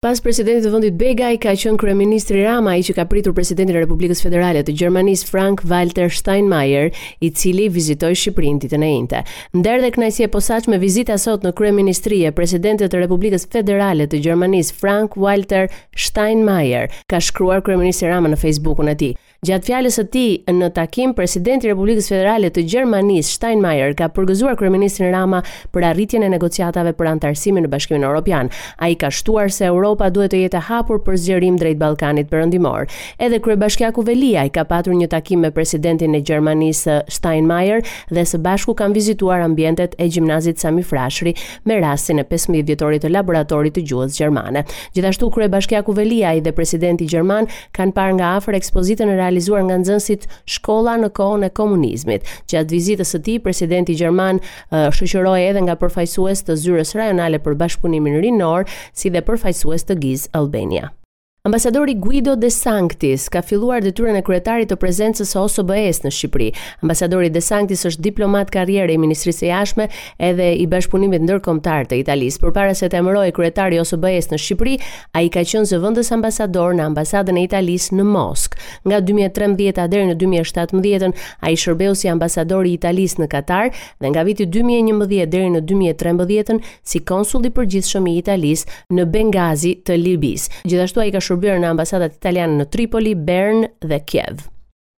Pas presidentit të vendit Begaj ka qenë kryeministri Rama ai që ka pritur presidentin e Republikës Federale të Gjermanisë Frank Walter Steinmeier, i cili vizitoi Shqipërinë ditën e enjte. Nder dhe kënaqësi e posaçme vizita sot në kryeministri e presidentit të Republikës Federale të Gjermanisë Frank Walter Steinmeier, ka shkruar kryeministri Rama në Facebookun e tij. Gjatë fjalës së tij në takim, presidenti i Republikës Federale të Gjermanisë, Steinmeier, ka përgëzuar kryeministrin Rama për arritjen e negociatave për anëtarësimin në Bashkimin Europian. Ai ka shtuar se Europa duhet të jetë e hapur për zgjerim drejt Ballkanit Perëndimor. Edhe kryebashkiaku Veliaj ka patur një takim me presidentin e Gjermanisë, Steinmeier, dhe së bashku kanë vizituar ambientet e gjimnazit Sami Frashëri me rastin e pesëmbëdhjetë vjetorit të laboratorit të gjuhës gjermane. Gjithashtu, kryebashkiaku Veliaj dhe presidenti gjerman kanë parë nga afër ekspozitën e realizuar nga nxënësit Shkolla në kohën e komunizmit. Gjatë vizitës së tij, presidenti gjerman shoqërohej edhe nga përfaqësues të Zyrës Rajonale për Bashkëpunimin Rinor, si dhe përfaqësues të GIZ Albania. Ambasadori Guido De Sanctis ka filluar detyrën e kryetarit të prezencës së OSBE-së në Shqipëri. Ambasadori De Sanctis është diplomat karriere i Ministrisë së Jashtme edhe i bashkëpunimit ndërkombëtar të Italisë. Përpara se të emërohej kryetar i OSBE-së në Shqipëri, ai ka qenë zëvendës ambasador në ambasadën e Italisë në Moskë. Nga 2013 deri në 2017, ai shërbeu si ambasador i Italisë në Katar dhe nga viti 2011 deri në 2013 si konsull i përgjithshëm i Italisë në Bengazi të Libisë. Gjithashtu ai ka shërbyer në ambasadat italiane në Tripoli, Bern dhe Kiev.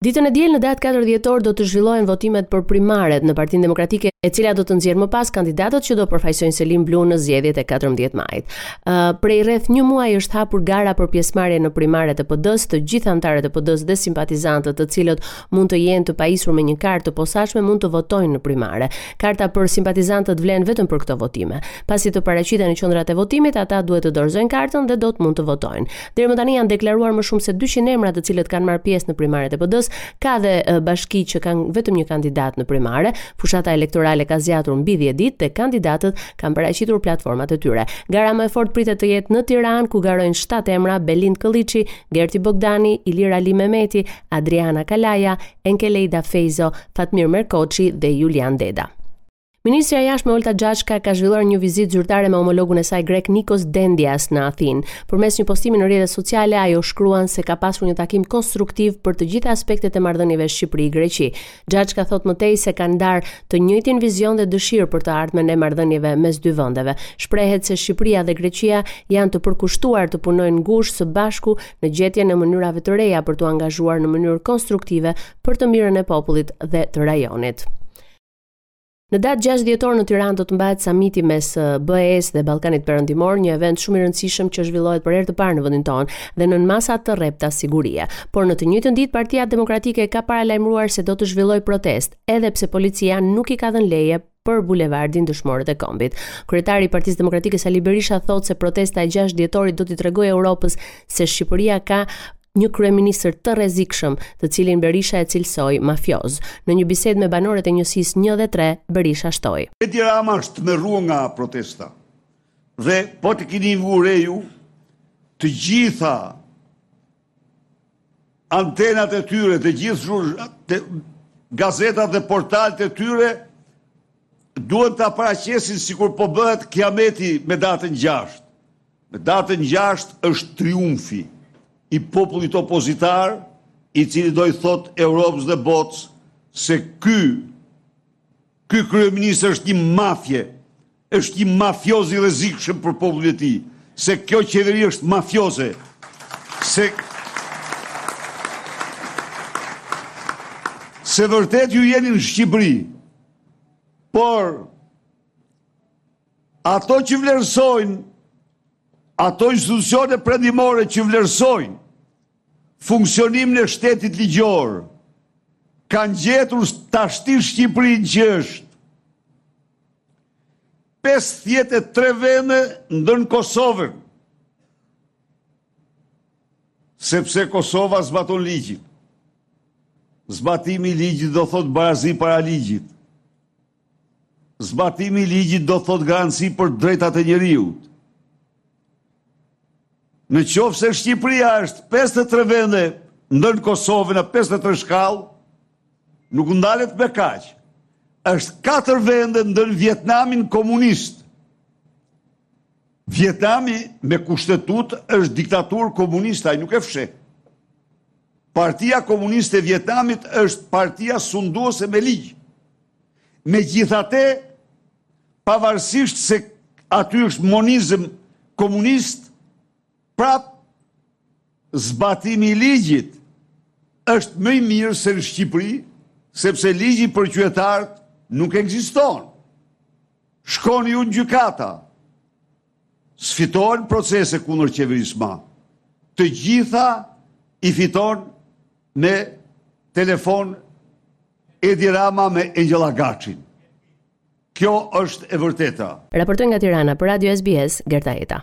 Ditën e diel në datë 4 dhjetor do të zhvillohen votimet për primaret në Partinë Demokratike, e cila do të nxjerrë më pas kandidatët që do përfaqësojnë selinë blu në zgjedhjet e 14 majit. Uh, prej rreth një muaji është hapur gara për pjesëmarrje në primaret e PD-s, të gjithë anëtarët e PD-s dhe simpatizantët, të cilët mund të jenë të pajisur me një kartë të posaçme, mund të votojnë në primare. Karta për simpatizantët vlen vetëm për këto votime. Pasi të paraqiten në qendrat e votimit, ata duhet të dorëzojnë kartën dhe do të mund të votojnë. Deri më tani janë deklaruar më shumë se 200 emra të cilët kanë marrë pjesë në primaret e PD-së, ka dhe bashki që kanë vetëm një kandidat në primare. Fushata elektorale ka zgjatur mbi 10 ditë dhe kandidatët kanë paraqitur platformat e tyre. Gara më e fortë pritet të jetë në Tiranë ku garojnë 7 emra: Belind Këlliçi, Gerti Bogdani, Ilir Alimehmeti, Adriana Kalaja, Enkelejda Fejzo, Fatmir Merkoçi dhe Julian Deda. Ministrja e Jashtme Olta Xhaçka ka zhvilluar një vizitë zyrtare me homologun e saj grek Nikos Dendias në Athinë. Përmes një postimi në rrjetet sociale, ajo shkruan se ka pasur një takim konstruktiv për të gjitha aspektet e marrëdhënieve Shqipëri-Greqi. Xhaçka thotë më tej se kanë ndarë të njëjtin vizion dhe dëshirë për të ardhmen e marrëdhënieve mes dy vendeve. Shprehet se Shqipëria dhe Greqia janë të përkushtuar të punojnë ngushtë së bashku në gjetjen e mënyrave të reja për t'u angazhuar në mënyrë konstruktive për të mirën e popullit dhe të rajonit. Në datë 6 dhjetor në Tiranë do të mbahet samiti mes BE-së dhe Ballkanit Perëndimor, një event shumë i rëndësishëm që zhvillohet për herë të parë në vendin tonë dhe nën masa të rrepta sigurie. Por në të njëjtën ditë Partia Demokratike ka paralajmëruar se do të zhvillojë protestë, edhe pse policia nuk i ka dhënë leje për bulevardin Dëshmorët e Kombit. Kryetari i Partisë Demokratike Sali Berisha thotë se protesta e 6 dhjetorit do t'i tregojë Europës se Shqipëria ka një kryeministër të rrezikshëm, të cilin Berisha e cilësoi mafioz. Në një bisedë me banorët e njësisë një dhe tre, Berisha shtoi. Edi Rama është tmerruar nga protesta dhe po të kini vu re ju të gjitha antenat e tyre, të gjithë zhur, gazetat dhe portalet e tyre Duan ta paraqesin sikur po bëhet kiameti me datën gjashtë. Me datën gjashtë është triumfi i popullit opozitar, i cili do i thotë Europës dhe botës se ky ky kryeministër është një mafie, është një mafioz i rrezikshëm për popullin e tij, se kjo qeveri është mafioze, se se vërtet ju jeni në Shqipëri, Por, ato që vlerësojnë, ato institucione prendimore që vlerësojnë funksionimin e shtetit ligjor, kanë gjetur tashti Shqipërinë që është 53 vende ndën Kosovën. Sepse Kosova zbaton ligjin. Zbatimi i ligjit do thotë barazi para ligjit. Zbatimi i ligjit do thotë garanci për drejtat e njeriut. Në qoftë se Shqipëria është 53 vende ndën Kosovën e 53 shkallë, nuk ndalet me kaq, është 4 vende ndën Vietnamin komunist. Vietnami me kushtetutë është diktaturë komuniste, ai nuk e fsheh. Partia Komuniste e Vietnamit është partia sunduese me ligj. Megjithatë, pavarësisht se aty është monizëm komunist, prap zbatimi i ligjit është më i mirë se në Shqipëri, sepse ligji për qytetarët nuk ekziston. Shkoni ju në gjykata. S'fitohen procese kundër qeverisë ma. Të gjitha i fiton me telefon Edi Rama me Engjëll Agaçin. Kjo është e vërteta. Raportoi nga Tirana për Radio SBS, Gerta Heta.